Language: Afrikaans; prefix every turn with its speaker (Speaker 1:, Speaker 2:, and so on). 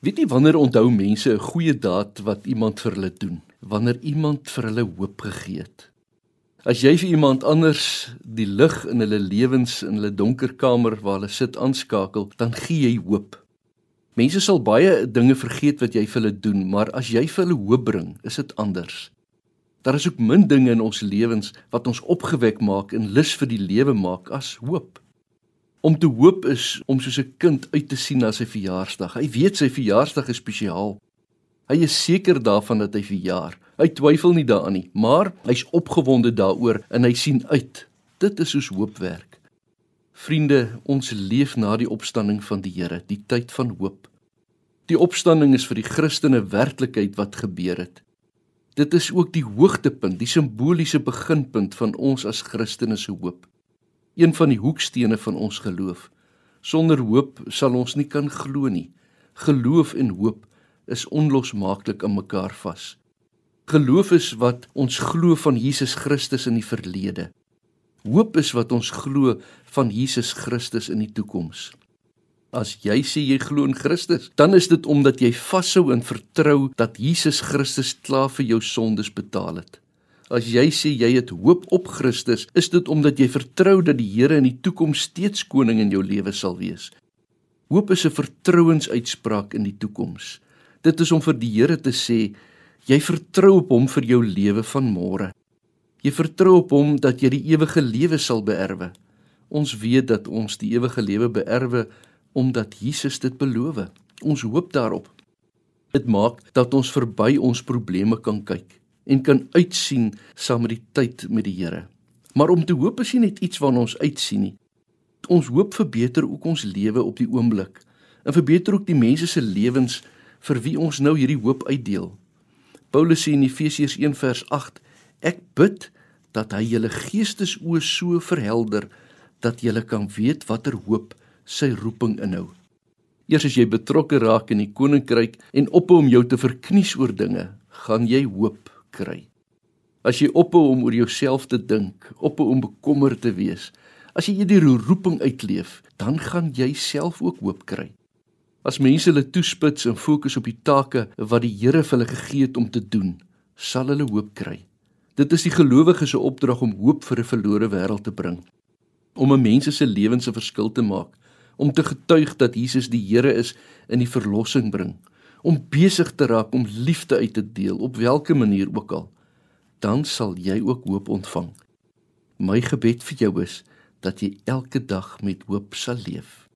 Speaker 1: Weet jy wanneer onthou mense 'n goeie daad wat iemand vir hulle doen? Wanneer iemand vir hulle hoop gegee het. As jy vir iemand anders die lig in hulle lewens in hulle donker kamer waar hulle sit aanskakel, dan gee jy hoop. Mense sal baie dinge vergeet wat jy vir hulle doen, maar as jy vir hulle hoop bring, is dit anders. Daar is ook min dinge in ons lewens wat ons opgewek maak en lus vir die lewe maak as hoop. Om te hoop is om soos 'n kind uit te sien na sy verjaarsdag. Hy weet sy verjaarsdag is spesiaal. Hy is seker daarvan dat hy verjaar. Hy twyfel nie daaraan nie, maar hy's opgewonde daaroor en hy sien uit. Dit is soos hoop werk. Vriende, ons leef na die opstanding van die Here, die tyd van hoop. Die opstanding is vir die Christene werklikheid wat gebeur het. Dit is ook die hoogtepunt, die simboliese beginpunt van ons as Christene se hoop een van die hoekstene van ons geloof. Sonder hoop sal ons nie kan glo nie. Geloof en hoop is onlosmaaklik aan mekaar vas. Geloof is wat ons glo van Jesus Christus in die verlede. Hoop is wat ons glo van Jesus Christus in die toekoms. As jy sê jy glo in Christus, dan is dit omdat jy vashou en vertrou dat Jesus Christus klaar vir jou sondes betaal het. As jy sê jy het hoop op Christus, is dit omdat jy vertrou dat die Here in die toekoms steeds koning in jou lewe sal wees. Hoop is 'n vertrouensuitspraak in die toekoms. Dit is om vir die Here te sê jy vertrou op hom vir jou lewe van môre. Jy vertrou op hom dat jy die ewige lewe sal beerwe. Ons weet dat ons die ewige lewe beerwe omdat Jesus dit beloof. Ons hoop daarop. Dit maak dat ons verby ons probleme kan kyk en kan uitsien saam met die tyd met die Here. Maar om te hoop is nie net iets waarna ons uitsien nie. Ons hoop verbeter ook ons lewe op die oomblik en verbeter ook die mense se lewens vir wie ons nou hierdie hoop uitdeel. Paulus sê in Efesiërs 1 vers 8: Ek bid dat hy julle geestesoë so verhelder dat julle kan weet watter hoop sy roeping inhou. Eers as jy betrokke raak in die koninkryk en ophou om jou te verknies oor dinge, gaan jy hoop kry. As jy ophou om oor jouself te dink, ophou om bekommerd te wees, as jy hierdie roeping uitleef, dan gaan jy self ook hoop kry. As mense hulle toespits en fokus op die take wat die Here vir hulle gegee het om te doen, sal hulle hoop kry. Dit is die gelowiges se opdrag om hoop vir 'n verlore wêreld te bring, om 'n mens se lewens 'n verskil te maak, om te getuig dat Jesus die Here is en die verlossing bring, om besig te raak om liefde uit te deel op watter manier ook al, dan sal jy ook hoop ontvang. My gebed vir jou is dat jy elke dag met hoop sal leef.